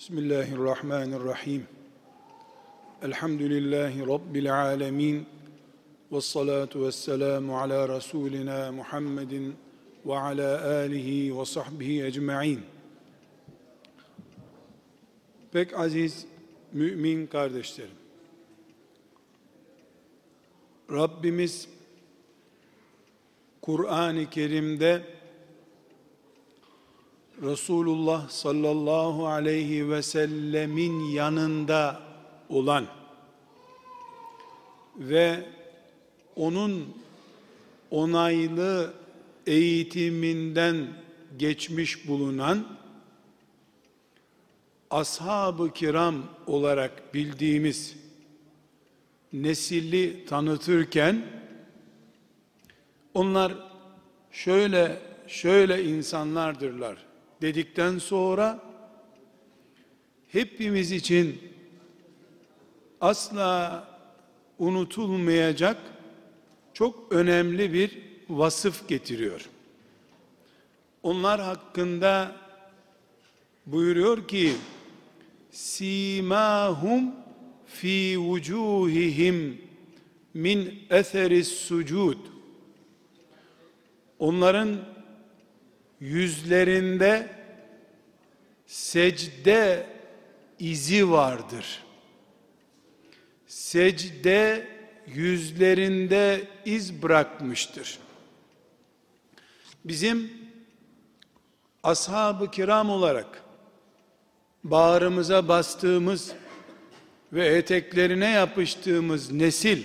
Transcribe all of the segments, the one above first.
Bismillahirrahmanirrahim. Elhamdülillahi Rabbil alemin. Ve salatu ve selamu ala Resulina Muhammedin ve ala alihi ve sahbihi ecma'in. Pek aziz mümin kardeşlerim. Rabbimiz Kur'an-ı Kerim'de Resulullah sallallahu aleyhi ve sellemin yanında olan ve onun onaylı eğitiminden geçmiş bulunan ashab-ı kiram olarak bildiğimiz nesili tanıtırken onlar şöyle şöyle insanlardırlar dedikten sonra hepimiz için asla unutulmayacak çok önemli bir vasıf getiriyor. Onlar hakkında buyuruyor ki simahum fi vucuhihim min eseris sucud onların yüzlerinde secde izi vardır. Secde yüzlerinde iz bırakmıştır. Bizim ashab-ı kiram olarak bağrımıza bastığımız ve eteklerine yapıştığımız nesil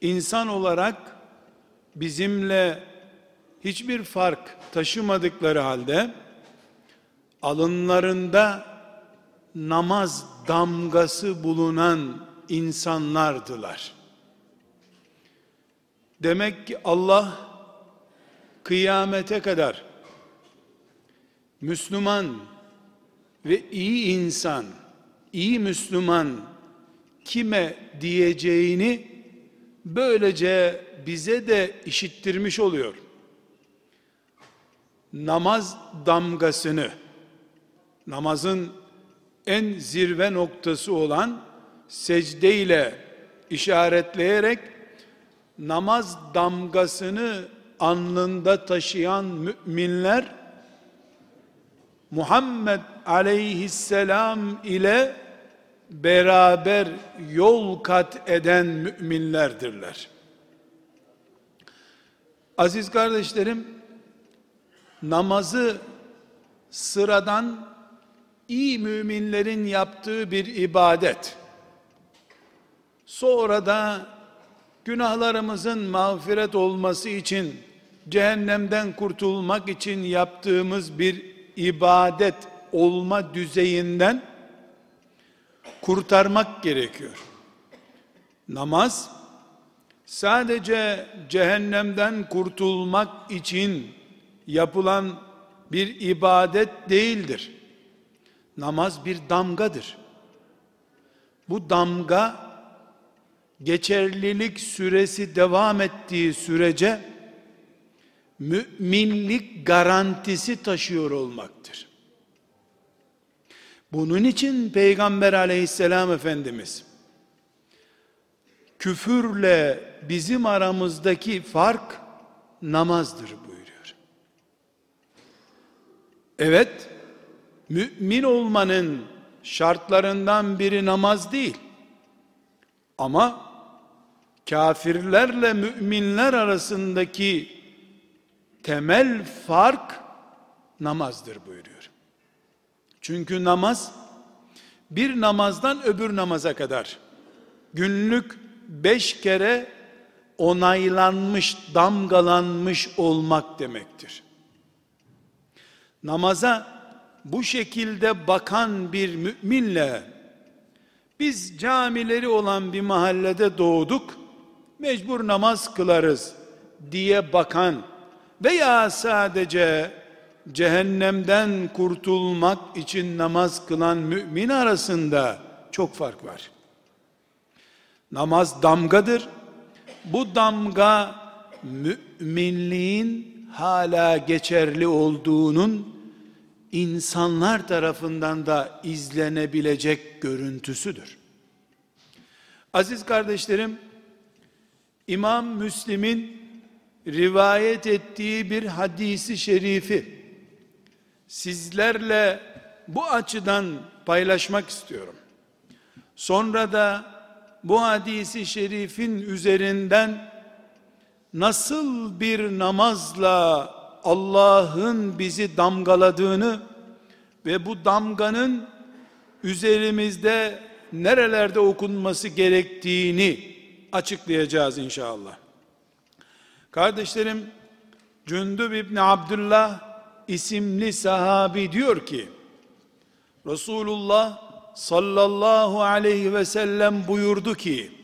insan olarak bizimle hiçbir fark taşımadıkları halde alınlarında namaz damgası bulunan insanlardılar. Demek ki Allah kıyamete kadar Müslüman ve iyi insan, iyi Müslüman kime diyeceğini böylece bize de işittirmiş oluyor namaz damgasını namazın en zirve noktası olan secde ile işaretleyerek namaz damgasını alnında taşıyan müminler Muhammed aleyhisselam ile beraber yol kat eden müminlerdirler. Aziz kardeşlerim, namazı sıradan iyi müminlerin yaptığı bir ibadet. Sonra da günahlarımızın mağfiret olması için cehennemden kurtulmak için yaptığımız bir ibadet olma düzeyinden kurtarmak gerekiyor. Namaz sadece cehennemden kurtulmak için yapılan bir ibadet değildir. Namaz bir damgadır. Bu damga geçerlilik süresi devam ettiği sürece müminlik garantisi taşıyor olmaktır. Bunun için Peygamber aleyhisselam Efendimiz küfürle bizim aramızdaki fark namazdır bu. Evet, mümin olmanın şartlarından biri namaz değil. Ama kafirlerle müminler arasındaki temel fark namazdır buyuruyor. Çünkü namaz bir namazdan öbür namaza kadar günlük beş kere onaylanmış, damgalanmış olmak demektir namaza bu şekilde bakan bir müminle biz camileri olan bir mahallede doğduk mecbur namaz kılarız diye bakan veya sadece cehennemden kurtulmak için namaz kılan mümin arasında çok fark var. Namaz damgadır. Bu damga müminliğin hala geçerli olduğunun insanlar tarafından da izlenebilecek görüntüsüdür. Aziz kardeşlerim, İmam Müslim'in rivayet ettiği bir hadisi şerifi sizlerle bu açıdan paylaşmak istiyorum. Sonra da bu hadisi şerifin üzerinden nasıl bir namazla Allah'ın bizi damgaladığını ve bu damganın üzerimizde nerelerde okunması gerektiğini açıklayacağız inşallah. Kardeşlerim, Cündüb İbni Abdullah isimli sahabi diyor ki, Resulullah sallallahu aleyhi ve sellem buyurdu ki,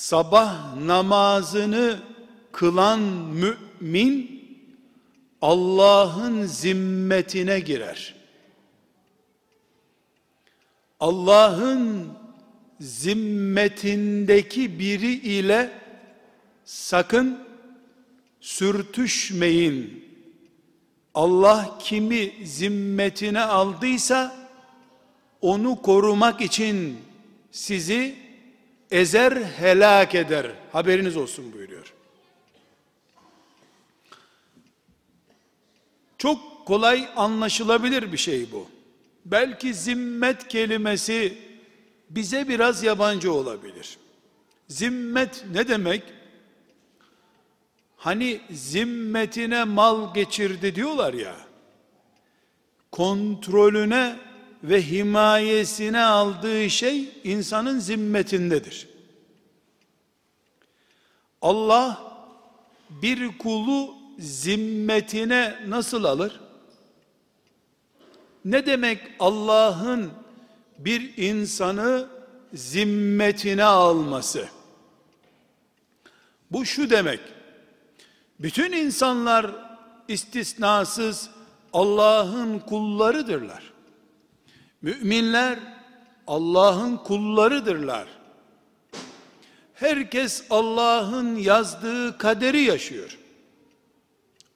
sabah namazını kılan mümin, Allah'ın zimmetine girer. Allah'ın zimmetindeki biri ile sakın sürtüşmeyin. Allah kimi zimmetine aldıysa onu korumak için sizi ezer helak eder. Haberiniz olsun buyuruyor. Çok kolay anlaşılabilir bir şey bu. Belki zimmet kelimesi bize biraz yabancı olabilir. Zimmet ne demek? Hani zimmetine mal geçirdi diyorlar ya. Kontrolüne ve himayesine aldığı şey insanın zimmetindedir. Allah bir kulu zimmetine nasıl alır? Ne demek Allah'ın bir insanı zimmetine alması? Bu şu demek. Bütün insanlar istisnasız Allah'ın kullarıdırlar. Müminler Allah'ın kullarıdırlar. Herkes Allah'ın yazdığı kaderi yaşıyor.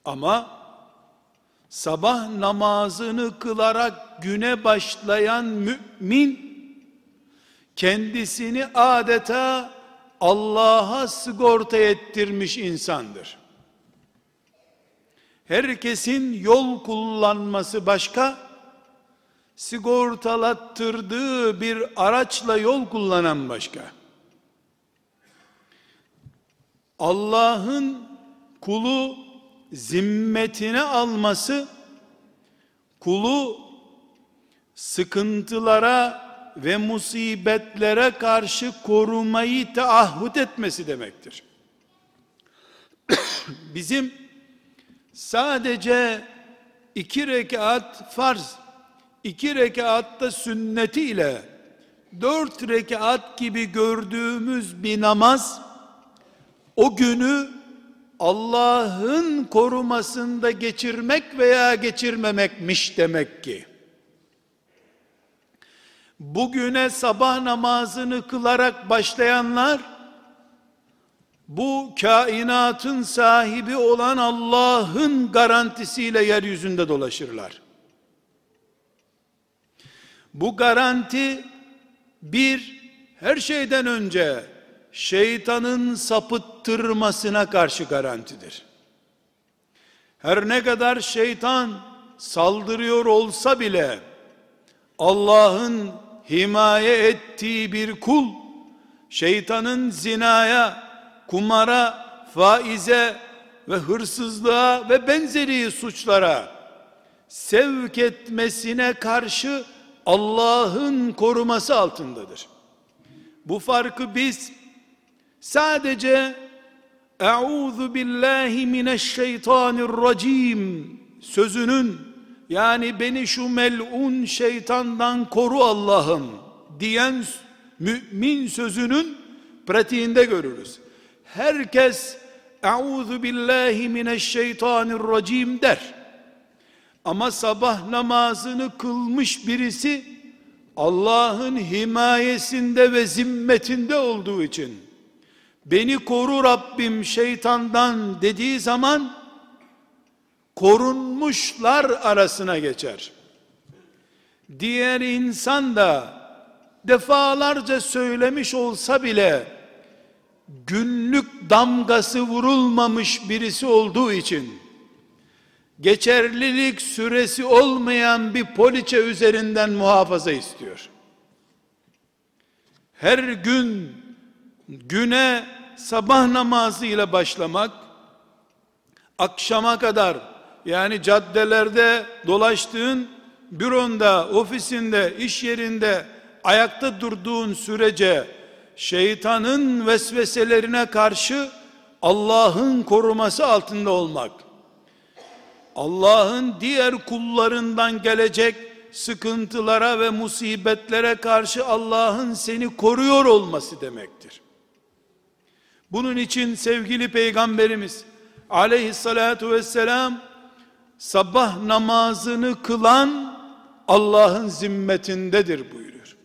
Ama sabah namazını kılarak güne başlayan mümin kendisini adeta Allah'a sigorta ettirmiş insandır. Herkesin yol kullanması başka, sigortalattırdığı bir araçla yol kullanan başka. Allah'ın kulu zimmetine alması kulu sıkıntılara ve musibetlere karşı korumayı taahhüt etmesi demektir. Bizim sadece iki rekat farz, iki rekatta sünneti ile dört rekat gibi gördüğümüz bir namaz o günü Allah'ın korumasında geçirmek veya geçirmemekmiş demek ki. Bugüne sabah namazını kılarak başlayanlar bu kainatın sahibi olan Allah'ın garantisiyle yeryüzünde dolaşırlar. Bu garanti bir her şeyden önce şeytanın sapıttırmasına karşı garantidir. Her ne kadar şeytan saldırıyor olsa bile Allah'ın himaye ettiği bir kul şeytanın zinaya, kumara, faize ve hırsızlığa ve benzeri suçlara sevk etmesine karşı Allah'ın koruması altındadır. Bu farkı biz sadece Euzu billahi mineşşeytanirracim sözünün yani beni şu melun şeytandan koru Allah'ım diyen mümin sözünün pratiğinde görürüz. Herkes Euzu billahi mineşşeytanirracim der. Ama sabah namazını kılmış birisi Allah'ın himayesinde ve zimmetinde olduğu için beni koru Rabbim şeytandan dediği zaman korunmuşlar arasına geçer. Diğer insan da defalarca söylemiş olsa bile günlük damgası vurulmamış birisi olduğu için geçerlilik süresi olmayan bir poliçe üzerinden muhafaza istiyor. Her gün güne sabah namazı ile başlamak akşama kadar yani caddelerde dolaştığın büronda, ofisinde, iş yerinde ayakta durduğun sürece şeytanın vesveselerine karşı Allah'ın koruması altında olmak Allah'ın diğer kullarından gelecek sıkıntılara ve musibetlere karşı Allah'ın seni koruyor olması demektir. Bunun için sevgili peygamberimiz aleyhissalatu vesselam sabah namazını kılan Allah'ın zimmetindedir buyuruyor.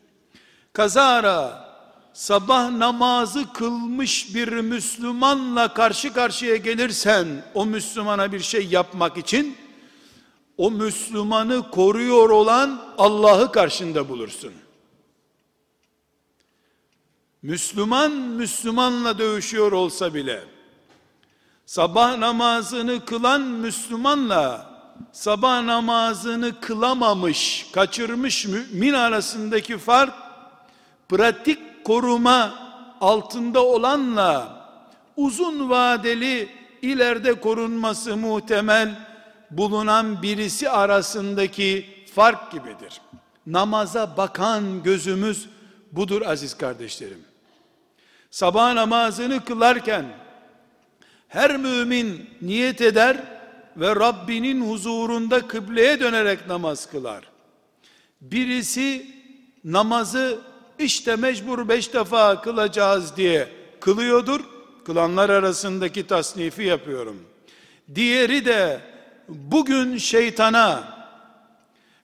Kazara sabah namazı kılmış bir Müslümanla karşı karşıya gelirsen o Müslümana bir şey yapmak için o Müslümanı koruyor olan Allah'ı karşında bulursun. Müslüman Müslümanla dövüşüyor olsa bile sabah namazını kılan Müslümanla sabah namazını kılamamış, kaçırmış mümin arasındaki fark pratik koruma altında olanla uzun vadeli ileride korunması muhtemel bulunan birisi arasındaki fark gibidir. Namaza bakan gözümüz budur aziz kardeşlerim. Sabah namazını kılarken her mümin niyet eder ve Rabbinin huzurunda kıbleye dönerek namaz kılar. Birisi namazı işte mecbur beş defa kılacağız diye kılıyordur. Kılanlar arasındaki tasnifi yapıyorum. Diğeri de bugün şeytana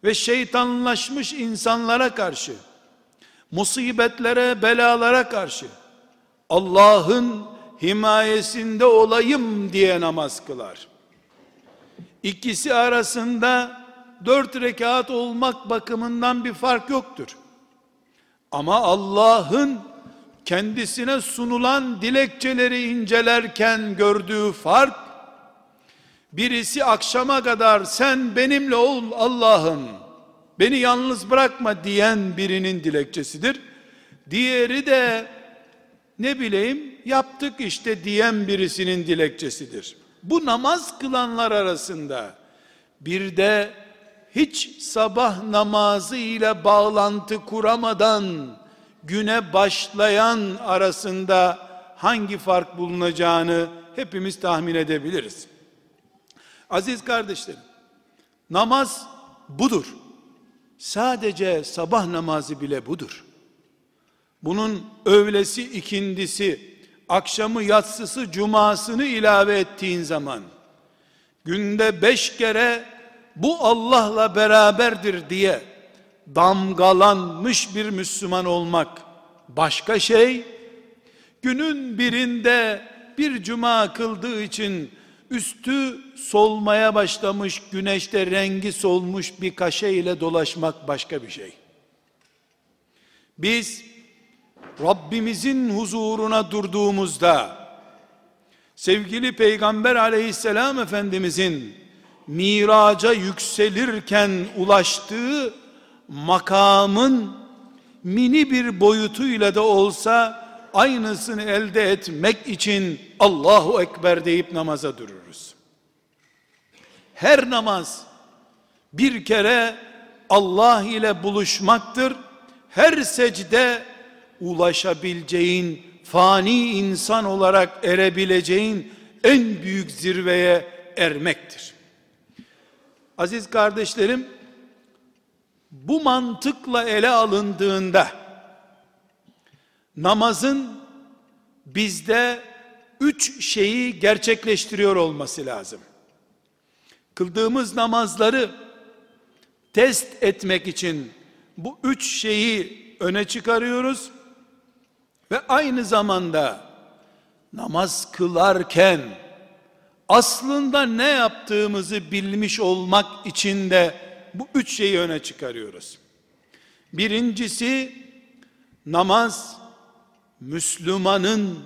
ve şeytanlaşmış insanlara karşı musibetlere, belalara karşı Allah'ın himayesinde olayım diye namaz kılar. İkisi arasında dört rekat olmak bakımından bir fark yoktur. Ama Allah'ın kendisine sunulan dilekçeleri incelerken gördüğü fark, birisi akşama kadar sen benimle ol Allah'ım, beni yalnız bırakma diyen birinin dilekçesidir. Diğeri de ne bileyim yaptık işte diyen birisinin dilekçesidir. Bu namaz kılanlar arasında bir de hiç sabah namazı ile bağlantı kuramadan güne başlayan arasında hangi fark bulunacağını hepimiz tahmin edebiliriz. Aziz kardeşlerim, namaz budur. Sadece sabah namazı bile budur. Bunun öğlesi, ikindisi, akşamı, yatsısı, cumasını ilave ettiğin zaman, günde beş kere bu Allah'la beraberdir diye damgalanmış bir Müslüman olmak başka şey, günün birinde bir cuma kıldığı için üstü solmaya başlamış, güneşte rengi solmuş bir kaşe ile dolaşmak başka bir şey. Biz Rabbimizin huzuruna durduğumuzda sevgili Peygamber aleyhisselam Efendimizin miraca yükselirken ulaştığı makamın mini bir boyutuyla da olsa aynısını elde etmek için Allahu Ekber deyip namaza dururuz. Her namaz bir kere Allah ile buluşmaktır. Her secde ulaşabileceğin, fani insan olarak erebileceğin en büyük zirveye ermektir. Aziz kardeşlerim, bu mantıkla ele alındığında namazın bizde üç şeyi gerçekleştiriyor olması lazım. Kıldığımız namazları test etmek için bu üç şeyi öne çıkarıyoruz ve aynı zamanda namaz kılarken aslında ne yaptığımızı bilmiş olmak için de bu üç şeyi öne çıkarıyoruz. Birincisi namaz Müslümanın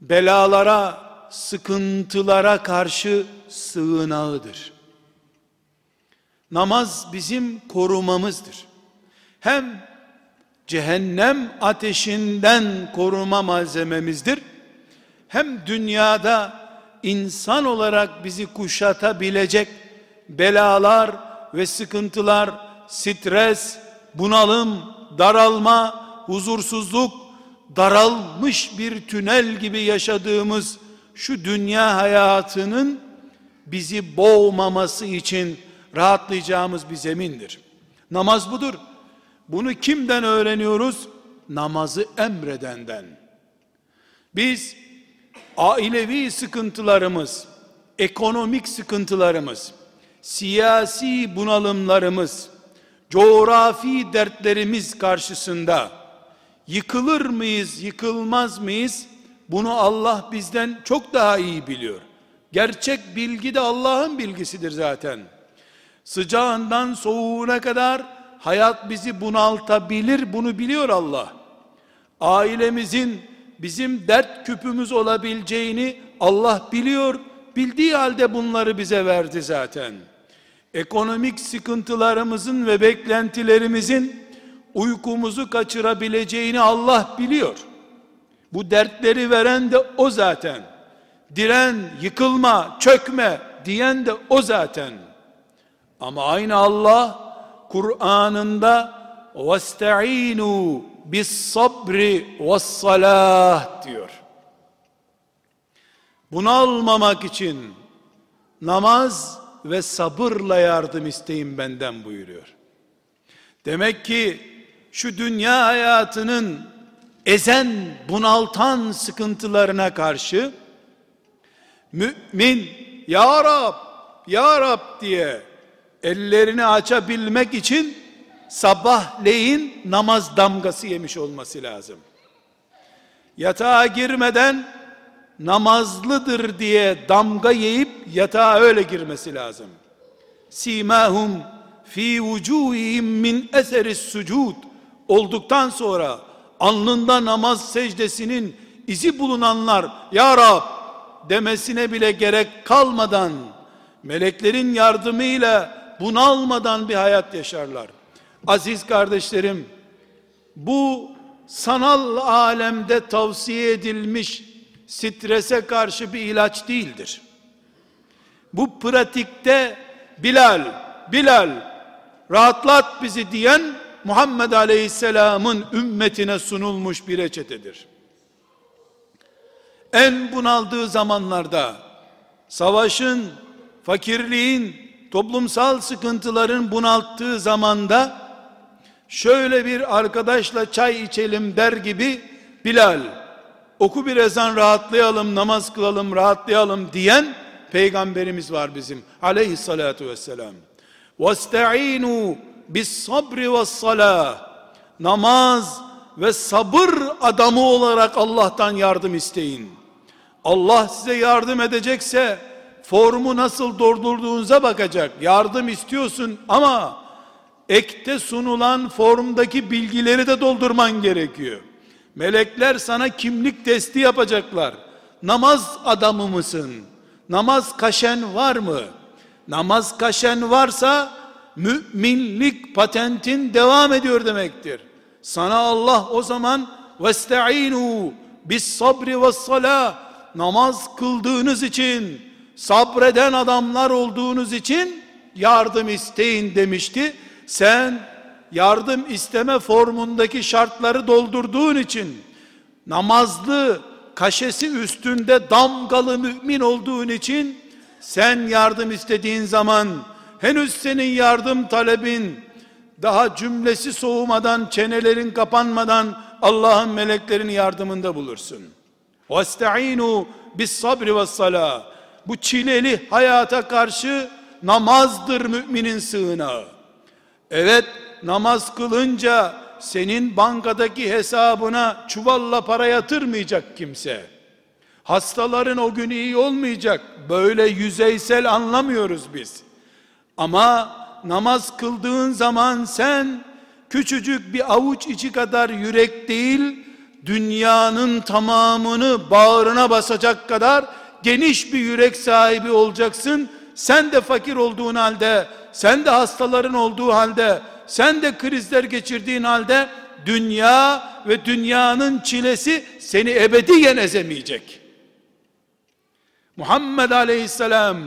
belalara, sıkıntılara karşı sığınağıdır. Namaz bizim korumamızdır. Hem cehennem ateşinden koruma malzememizdir. Hem dünyada insan olarak bizi kuşatabilecek belalar ve sıkıntılar, stres, bunalım, daralma, huzursuzluk, daralmış bir tünel gibi yaşadığımız şu dünya hayatının bizi boğmaması için rahatlayacağımız bir zemindir. Namaz budur. Bunu kimden öğreniyoruz? Namazı emredenden. Biz ailevi sıkıntılarımız, ekonomik sıkıntılarımız, siyasi bunalımlarımız, coğrafi dertlerimiz karşısında yıkılır mıyız, yıkılmaz mıyız? Bunu Allah bizden çok daha iyi biliyor. Gerçek bilgi de Allah'ın bilgisidir zaten. Sıcağından soğuğuna kadar hayat bizi bunaltabilir, bunu biliyor Allah. Ailemizin bizim dert küpümüz olabileceğini Allah biliyor. Bildiği halde bunları bize verdi zaten. Ekonomik sıkıntılarımızın ve beklentilerimizin uykumuzu kaçırabileceğini Allah biliyor. Bu dertleri veren de o zaten. Diren, yıkılma, çökme diyen de o zaten. Ama aynı Allah Kur'an'ında bis sabri ve salah diyor. Bunu almamak için namaz ve sabırla yardım isteyin benden buyuruyor. Demek ki şu dünya hayatının ezen, bunaltan sıkıntılarına karşı mümin ya Rab, ya Rab diye ellerini açabilmek için sabahleyin namaz damgası yemiş olması lazım. Yatağa girmeden namazlıdır diye damga yiyip yatağa öyle girmesi lazım. Simahum fi vucuhihim min eseris sucud olduktan sonra alnında namaz secdesinin izi bulunanlar ya Rab demesine bile gerek kalmadan meleklerin yardımıyla bunalmadan bir hayat yaşarlar. Aziz kardeşlerim bu sanal alemde tavsiye edilmiş strese karşı bir ilaç değildir. Bu pratikte Bilal, Bilal rahatlat bizi diyen Muhammed Aleyhisselam'ın ümmetine sunulmuş bir reçetedir. En bunaldığı zamanlarda savaşın, fakirliğin, toplumsal sıkıntıların bunalttığı zamanda şöyle bir arkadaşla çay içelim der gibi Bilal oku bir ezan rahatlayalım namaz kılalım rahatlayalım diyen peygamberimiz var bizim aleyhissalatu vesselam. Vestainu bis sabri ve salah namaz ve sabır adamı olarak Allah'tan yardım isteyin. Allah size yardım edecekse formu nasıl doldurduğunuza bakacak. Yardım istiyorsun ama ekte sunulan formdaki bilgileri de doldurman gerekiyor. Melekler sana kimlik testi yapacaklar. Namaz adamı mısın? Namaz kaşen var mı? Namaz kaşen varsa müminlik patentin devam ediyor demektir. Sana Allah o zaman vestainu bis sabri ve salah namaz kıldığınız için sabreden adamlar olduğunuz için yardım isteyin demişti sen yardım isteme formundaki şartları doldurduğun için namazlı kaşesi üstünde damgalı mümin olduğun için sen yardım istediğin zaman henüz senin yardım talebin daha cümlesi soğumadan çenelerin kapanmadan Allah'ın meleklerini yardımında bulursun. Vestaînu bis sabri ve sala. Bu çileli hayata karşı namazdır müminin sığınağı. Evet namaz kılınca senin bankadaki hesabına çuvalla para yatırmayacak kimse. Hastaların o gün iyi olmayacak. Böyle yüzeysel anlamıyoruz biz. Ama namaz kıldığın zaman sen küçücük bir avuç içi kadar yürek değil, dünyanın tamamını bağrına basacak kadar geniş bir yürek sahibi olacaksın. Sen de fakir olduğun halde, sen de hastaların olduğu halde, sen de krizler geçirdiğin halde dünya ve dünyanın çilesi seni ebediyen ezemeyecek. Muhammed Aleyhisselam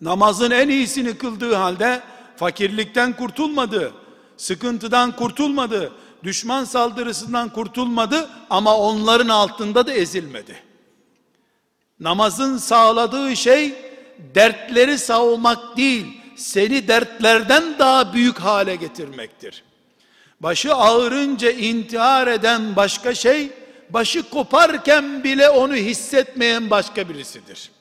namazın en iyisini kıldığı halde fakirlikten kurtulmadı, sıkıntıdan kurtulmadı, düşman saldırısından kurtulmadı ama onların altında da ezilmedi. Namazın sağladığı şey dertleri savmak değil, seni dertlerden daha büyük hale getirmektir. Başı ağırınca intihar eden başka şey, başı koparken bile onu hissetmeyen başka birisidir.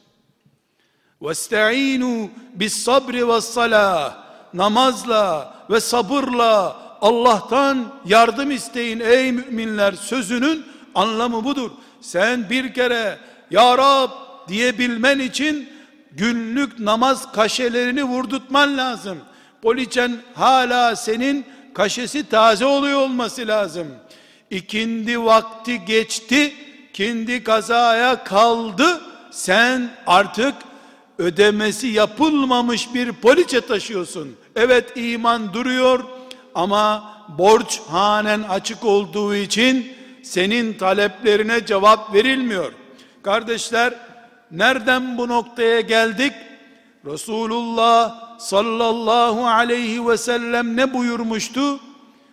وَاسْتَعِينُوا بِالصَّبْرِ وَالصَّلَاةِ Namazla ve sabırla Allah'tan yardım isteyin ey müminler sözünün anlamı budur. Sen bir kere Ya Rab diyebilmen için günlük namaz kaşelerini vurdurtman lazım. Poliçen hala senin kaşesi taze oluyor olması lazım. İkindi vakti geçti, kindi kazaya kaldı. Sen artık ödemesi yapılmamış bir poliçe taşıyorsun. Evet iman duruyor ama borç hanen açık olduğu için senin taleplerine cevap verilmiyor. Kardeşler nereden bu noktaya geldik? Resulullah sallallahu aleyhi ve sellem ne buyurmuştu?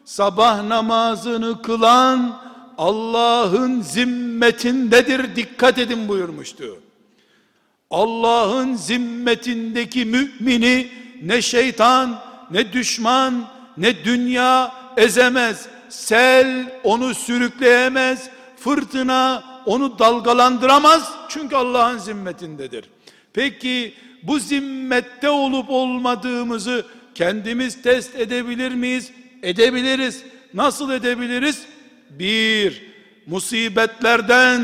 Sabah namazını kılan Allah'ın zimmetindedir dikkat edin buyurmuştu. Allah'ın zimmetindeki mümini ne şeytan, ne düşman, ne dünya ezemez. Sel onu sürükleyemez. Fırtına onu dalgalandıramaz. Çünkü Allah'ın zimmetindedir. Peki bu zimmette olup olmadığımızı kendimiz test edebilir miyiz? Edebiliriz. Nasıl edebiliriz? Bir, musibetlerden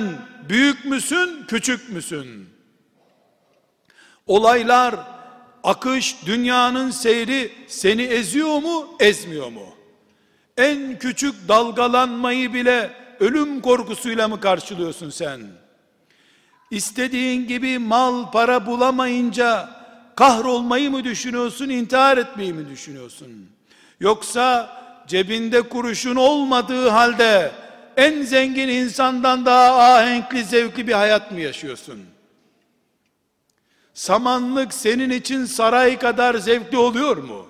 büyük müsün, küçük müsün? Olaylar, akış, dünyanın seyri seni eziyor mu, ezmiyor mu? En küçük dalgalanmayı bile ölüm korkusuyla mı karşılıyorsun sen? İstediğin gibi mal para bulamayınca kahrolmayı mı düşünüyorsun, intihar etmeyi mi düşünüyorsun? Yoksa cebinde kuruşun olmadığı halde en zengin insandan daha ahenkli, zevkli bir hayat mı yaşıyorsun? Samanlık senin için saray kadar zevkli oluyor mu?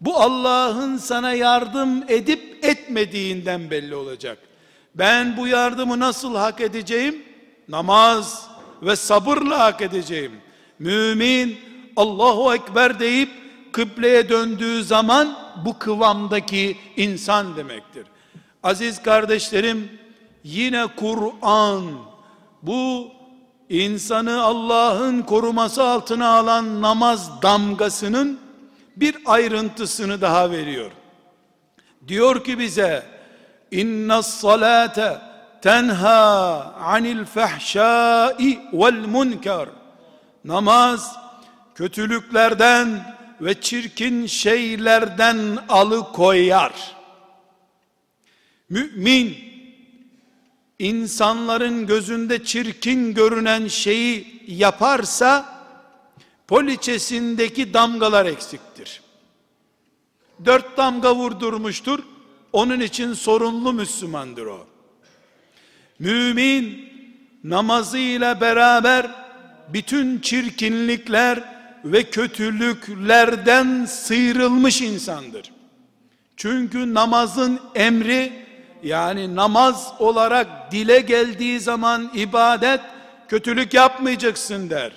Bu Allah'ın sana yardım edip etmediğinden belli olacak. Ben bu yardımı nasıl hak edeceğim? Namaz ve sabırla hak edeceğim. Mümin Allahu Ekber deyip kıbleye döndüğü zaman bu kıvamdaki insan demektir. Aziz kardeşlerim yine Kur'an bu insanı Allah'ın koruması altına alan namaz damgasının bir ayrıntısını daha veriyor. Diyor ki bize inna salate tenha anil fahşai vel munkar namaz kötülüklerden ve çirkin şeylerden alıkoyar. Mümin insanların gözünde çirkin görünen şeyi yaparsa poliçesindeki damgalar eksiktir. Dört damga vurdurmuştur. Onun için sorumlu Müslümandır o. Mümin namazıyla beraber bütün çirkinlikler ve kötülüklerden sıyrılmış insandır. Çünkü namazın emri yani namaz olarak dile geldiği zaman ibadet kötülük yapmayacaksın der.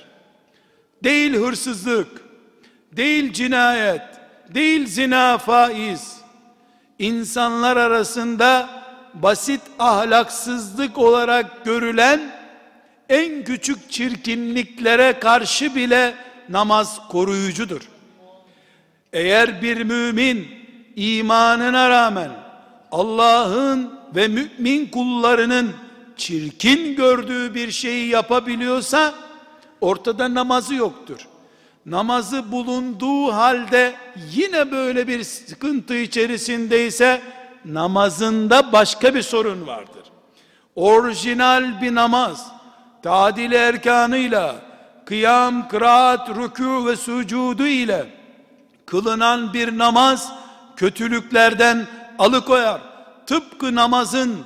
Değil hırsızlık, değil cinayet, değil zina faiz. İnsanlar arasında basit ahlaksızlık olarak görülen en küçük çirkinliklere karşı bile namaz koruyucudur. Eğer bir mümin imanına rağmen Allah'ın ve mümin kullarının çirkin gördüğü bir şeyi yapabiliyorsa ortada namazı yoktur. Namazı bulunduğu halde yine böyle bir sıkıntı içerisindeyse namazında başka bir sorun vardır. Orijinal bir namaz, tadil erkanıyla, kıyam, kıraat, rükû ve sucudu ile kılınan bir namaz kötülüklerden alıkoyar. Tıpkı namazın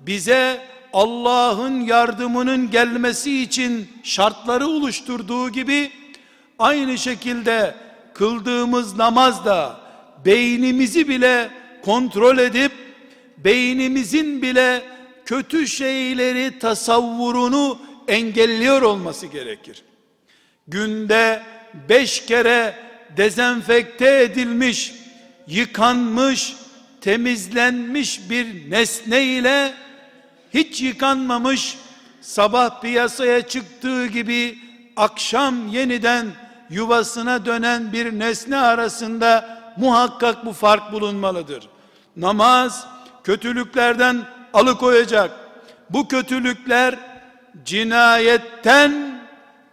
bize Allah'ın yardımının gelmesi için şartları oluşturduğu gibi aynı şekilde kıldığımız namaz da beynimizi bile kontrol edip beynimizin bile kötü şeyleri tasavvurunu engelliyor olması gerekir. Günde beş kere dezenfekte edilmiş, yıkanmış, temizlenmiş bir nesne ile hiç yıkanmamış sabah piyasaya çıktığı gibi akşam yeniden yuvasına dönen bir nesne arasında muhakkak bu fark bulunmalıdır. Namaz kötülüklerden alıkoyacak. Bu kötülükler cinayetten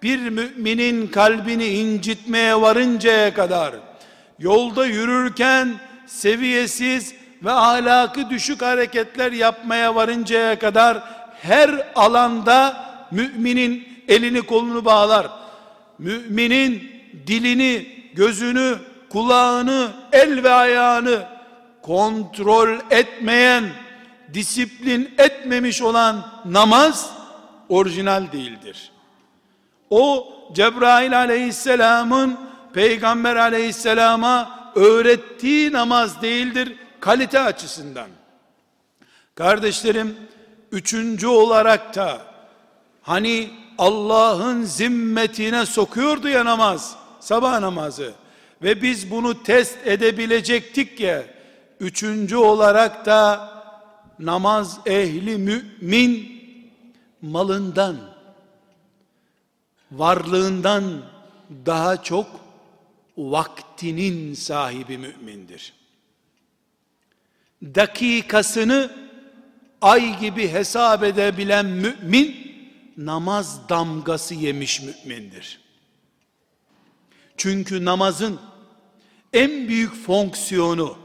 bir müminin kalbini incitmeye varıncaya kadar yolda yürürken seviyesiz ve ahlakı düşük hareketler yapmaya varıncaya kadar her alanda müminin elini kolunu bağlar. Müminin dilini, gözünü, kulağını, el ve ayağını kontrol etmeyen, disiplin etmemiş olan namaz orijinal değildir. O Cebrail aleyhisselamın peygamber aleyhisselama öğrettiği namaz değildir kalite açısından. Kardeşlerim, üçüncü olarak da hani Allah'ın zimmetine sokuyordu ya namaz, sabah namazı. Ve biz bunu test edebilecektik ya, üçüncü olarak da namaz ehli mümin malından, varlığından daha çok vaktinin sahibi mümindir. Dakikasını ay gibi hesap edebilen mümin namaz damgası yemiş mümindir. Çünkü namazın en büyük fonksiyonu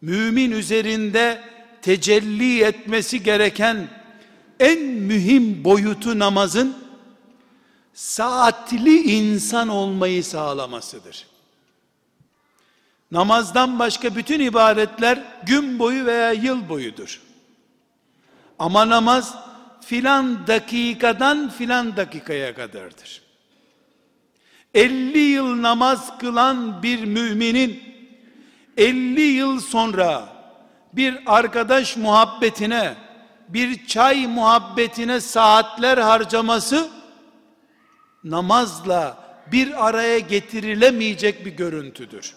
mümin üzerinde tecelli etmesi gereken en mühim boyutu namazın saatli insan olmayı sağlamasıdır. Namazdan başka bütün ibadetler gün boyu veya yıl boyudur. Ama namaz filan dakikadan filan dakikaya kadardır. 50 yıl namaz kılan bir müminin 50 yıl sonra bir arkadaş muhabbetine, bir çay muhabbetine saatler harcaması namazla bir araya getirilemeyecek bir görüntüdür.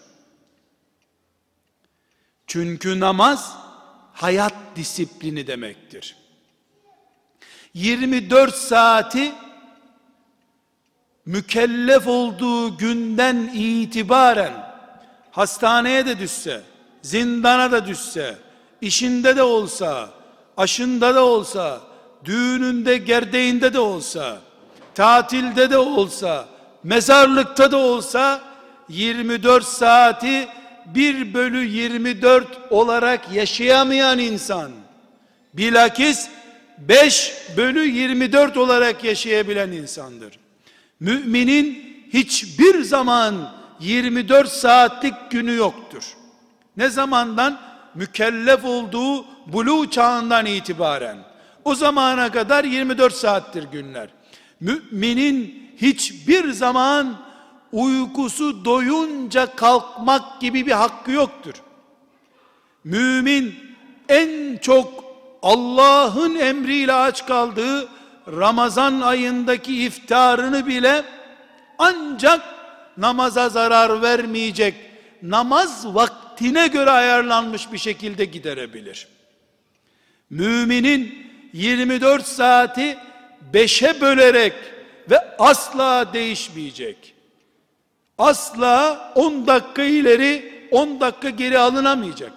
Çünkü namaz hayat disiplini demektir. 24 saati mükellef olduğu günden itibaren hastaneye de düşse, zindana da düşse, işinde de olsa, aşında da olsa, düğününde, gerdeğinde de olsa, tatilde de olsa, mezarlıkta da olsa 24 saati 1 bölü 24 olarak yaşayamayan insan bilakis 5 bölü 24 olarak yaşayabilen insandır. Müminin hiçbir zaman 24 saatlik günü yoktur. Ne zamandan? Mükellef olduğu bulu çağından itibaren. O zamana kadar 24 saattir günler. Müminin hiçbir zaman uykusu doyunca kalkmak gibi bir hakkı yoktur. Mümin en çok Allah'ın emriyle aç kaldığı Ramazan ayındaki iftarını bile ancak namaza zarar vermeyecek namaz vaktine göre ayarlanmış bir şekilde giderebilir. Müminin 24 saati 5'e bölerek ve asla değişmeyecek asla 10 dakika ileri 10 dakika geri alınamayacak.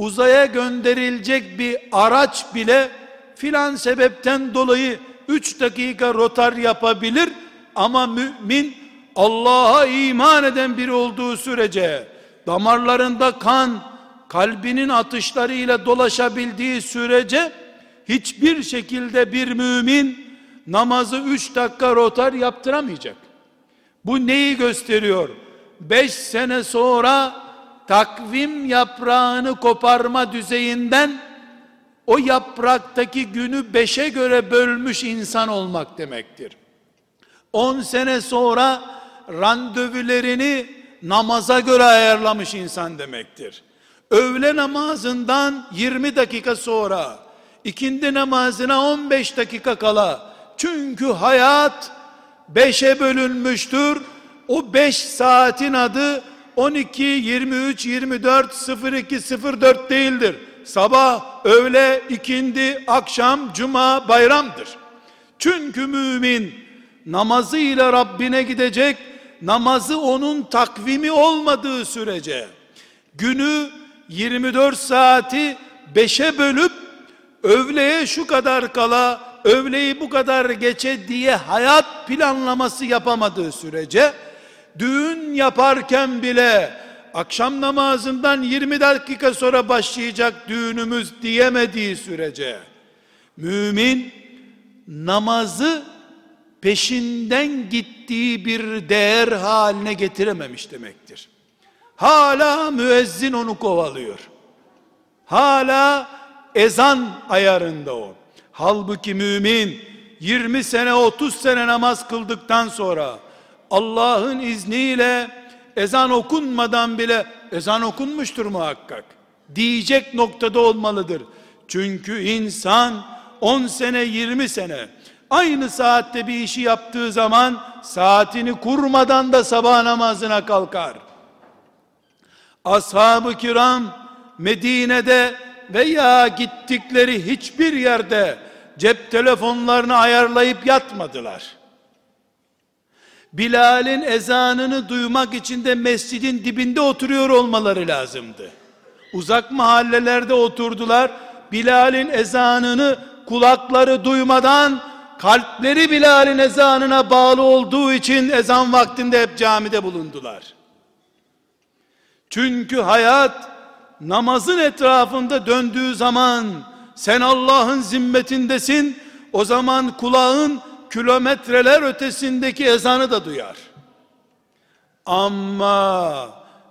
Uzaya gönderilecek bir araç bile filan sebepten dolayı 3 dakika rotar yapabilir ama mümin Allah'a iman eden biri olduğu sürece damarlarında kan kalbinin atışlarıyla dolaşabildiği sürece hiçbir şekilde bir mümin namazı 3 dakika rotar yaptıramayacak. Bu neyi gösteriyor? 5 sene sonra takvim yaprağını koparma düzeyinden o yapraktaki günü beşe göre bölmüş insan olmak demektir. 10 sene sonra randevulerini namaza göre ayarlamış insan demektir. Öğle namazından 20 dakika sonra, ikindi namazına 15 dakika kala, çünkü hayat beşe bölünmüştür. O beş saatin adı 12, 23, 24, 02, 04 değildir. Sabah, öğle, ikindi, akşam, cuma, bayramdır. Çünkü mümin namazıyla Rabbine gidecek, namazı onun takvimi olmadığı sürece, günü 24 saati 5'e bölüp, öğleye şu kadar kala, öğleyi bu kadar geçe diye hayat planlaması yapamadığı sürece, düğün yaparken bile akşam namazından 20 dakika sonra başlayacak düğünümüz diyemediği sürece mümin namazı peşinden gittiği bir değer haline getirememiş demektir. Hala müezzin onu kovalıyor. Hala ezan ayarında o. Halbuki mümin 20 sene 30 sene namaz kıldıktan sonra Allah'ın izniyle ezan okunmadan bile ezan okunmuştur muhakkak diyecek noktada olmalıdır. Çünkü insan 10 sene 20 sene aynı saatte bir işi yaptığı zaman saatini kurmadan da sabah namazına kalkar. Ashab-ı kiram Medine'de veya gittikleri hiçbir yerde cep telefonlarını ayarlayıp yatmadılar. Bilal'in ezanını duymak için de mescidin dibinde oturuyor olmaları lazımdı. Uzak mahallelerde oturdular. Bilal'in ezanını kulakları duymadan kalpleri Bilal'in ezanına bağlı olduğu için ezan vaktinde hep camide bulundular. Çünkü hayat namazın etrafında döndüğü zaman sen Allah'ın zimmetindesin. O zaman kulağın kilometreler ötesindeki ezanı da duyar. Ama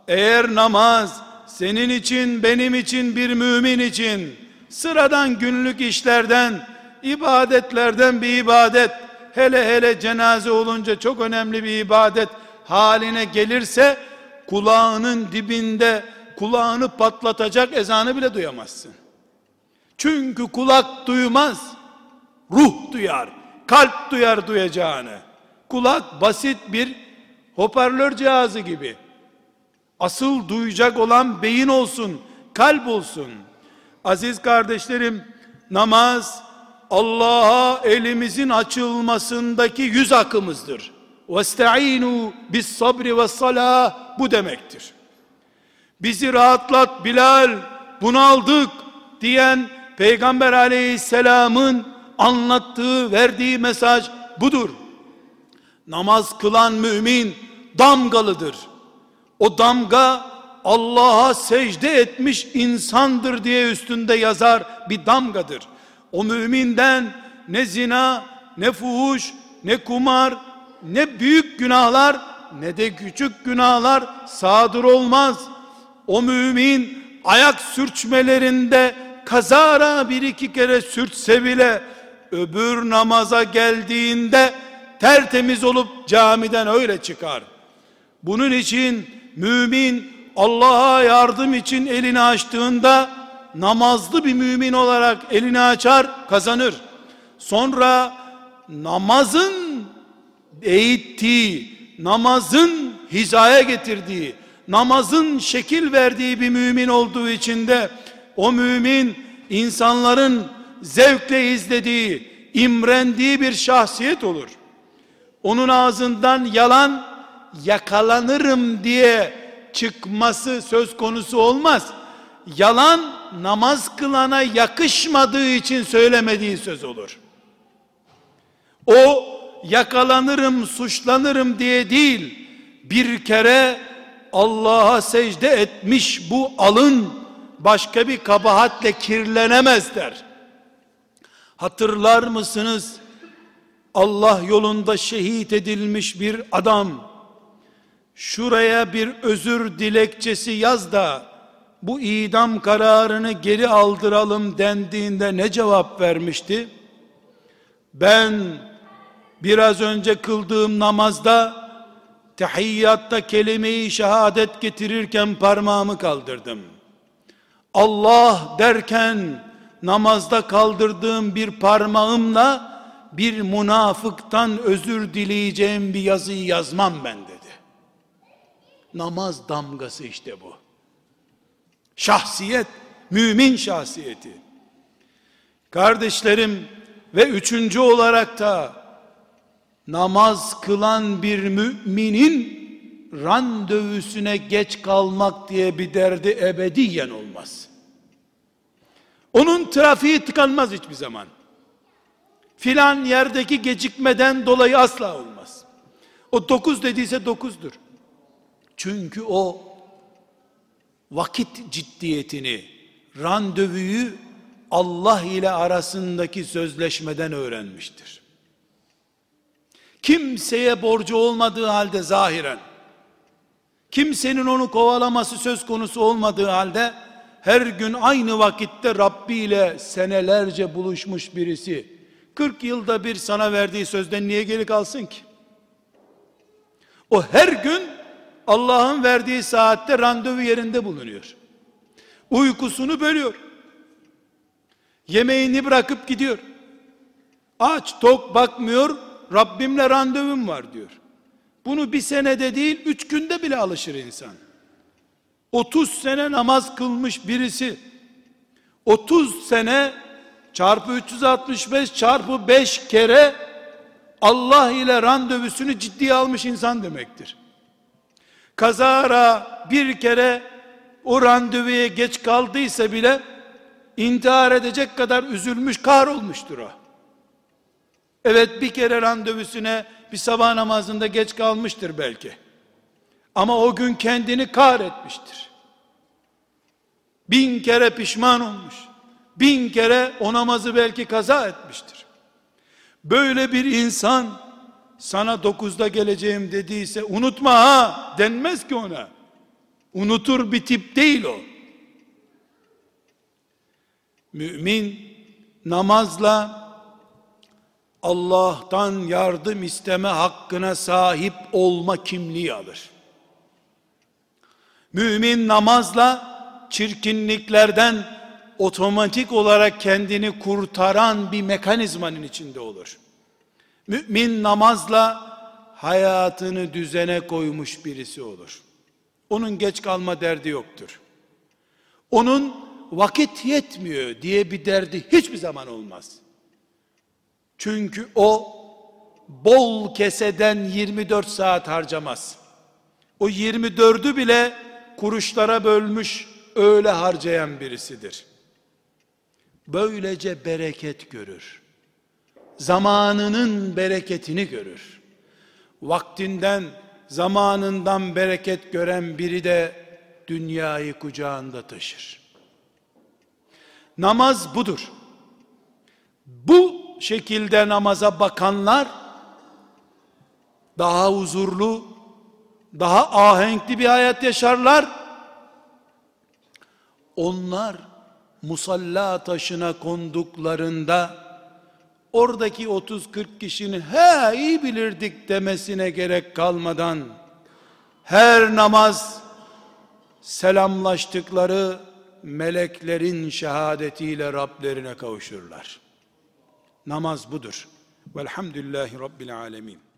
eğer namaz senin için, benim için, bir mümin için sıradan günlük işlerden, ibadetlerden bir ibadet, hele hele cenaze olunca çok önemli bir ibadet haline gelirse kulağının dibinde kulağını patlatacak ezanı bile duyamazsın. Çünkü kulak duymaz. Ruh duyar. Kalp duyar duyacağını. Kulak basit bir hoparlör cihazı gibi. Asıl duyacak olan beyin olsun, kalp olsun. Aziz kardeşlerim, namaz Allah'a elimizin açılmasındaki yüz akımızdır. Vestaînû bis sabri ve salâh bu demektir. Bizi rahatlat Bilal, bunaldık diyen Peygamber aleyhisselamın anlattığı, verdiği mesaj budur. Namaz kılan mümin damgalıdır. O damga Allah'a secde etmiş insandır diye üstünde yazar bir damgadır. O müminden ne zina, ne fuhuş, ne kumar, ne büyük günahlar, ne de küçük günahlar sadır olmaz. O mümin ayak sürçmelerinde kazara bir iki kere sürtse bile öbür namaza geldiğinde tertemiz olup camiden öyle çıkar. Bunun için mümin Allah'a yardım için elini açtığında namazlı bir mümin olarak elini açar kazanır. Sonra namazın eğittiği, namazın hizaya getirdiği, namazın şekil verdiği bir mümin olduğu için de o mümin insanların zevkle izlediği, imrendiği bir şahsiyet olur. Onun ağzından yalan yakalanırım diye çıkması söz konusu olmaz. Yalan namaz kılana yakışmadığı için söylemediği söz olur. O yakalanırım, suçlanırım diye değil, bir kere Allah'a secde etmiş bu alın başka bir kabahatle kirlenemez der. Hatırlar mısınız? Allah yolunda şehit edilmiş bir adam şuraya bir özür dilekçesi yaz da bu idam kararını geri aldıralım dendiğinde ne cevap vermişti? Ben biraz önce kıldığım namazda tehiyyatta kelime-i şehadet getirirken parmağımı kaldırdım. Allah derken namazda kaldırdığım bir parmağımla bir münafıktan özür dileyeceğim bir yazıyı yazmam ben dedi. Namaz damgası işte bu. Şahsiyet, mümin şahsiyeti. Kardeşlerim ve üçüncü olarak da namaz kılan bir müminin randevusuna geç kalmak diye bir derdi ebediyen olmaz. Onun trafiği tıkanmaz hiçbir zaman. Filan yerdeki gecikmeden dolayı asla olmaz. O dokuz dediyse dokuzdur. Çünkü o vakit ciddiyetini, randevuyu Allah ile arasındaki sözleşmeden öğrenmiştir. Kimseye borcu olmadığı halde zahiren, kimsenin onu kovalaması söz konusu olmadığı halde, her gün aynı vakitte Rabbi ile senelerce buluşmuş birisi, 40 yılda bir sana verdiği sözden niye geri kalsın ki? O her gün Allah'ın verdiği saatte randevu yerinde bulunuyor. Uykusunu bölüyor. Yemeğini bırakıp gidiyor. Aç tok bakmıyor. Rabbimle randevum var diyor. Bunu bir senede değil üç günde bile alışır insan. 30 sene namaz kılmış birisi 30 sene çarpı 365 çarpı 5 kere Allah ile randevusunu ciddiye almış insan demektir. Kazara bir kere o randevuya geç kaldıysa bile intihar edecek kadar üzülmüş, olmuştur o. Evet bir kere randevusuna bir sabah namazında geç kalmıştır belki. Ama o gün kendini kahretmiştir. Bin kere pişman olmuş. Bin kere o namazı belki kaza etmiştir. Böyle bir insan sana dokuzda geleceğim dediyse unutma ha denmez ki ona. Unutur bir tip değil o. Mümin namazla Allah'tan yardım isteme hakkına sahip olma kimliği alır. Mümin namazla çirkinliklerden otomatik olarak kendini kurtaran bir mekanizmanın içinde olur. Mümin namazla hayatını düzene koymuş birisi olur. Onun geç kalma derdi yoktur. Onun vakit yetmiyor diye bir derdi hiçbir zaman olmaz. Çünkü o bol keseden 24 saat harcamaz. O 24'ü bile kuruşlara bölmüş öyle harcayan birisidir. Böylece bereket görür. Zamanının bereketini görür. Vaktinden, zamanından bereket gören biri de dünyayı kucağında taşır. Namaz budur. Bu şekilde namaza bakanlar daha huzurlu, daha ahenkli bir hayat yaşarlar. Onlar musalla taşına konduklarında oradaki 30-40 kişinin he iyi bilirdik demesine gerek kalmadan her namaz selamlaştıkları meleklerin şehadetiyle Rablerine kavuşurlar. Namaz budur. Velhamdülillahi Rabbil Alemin.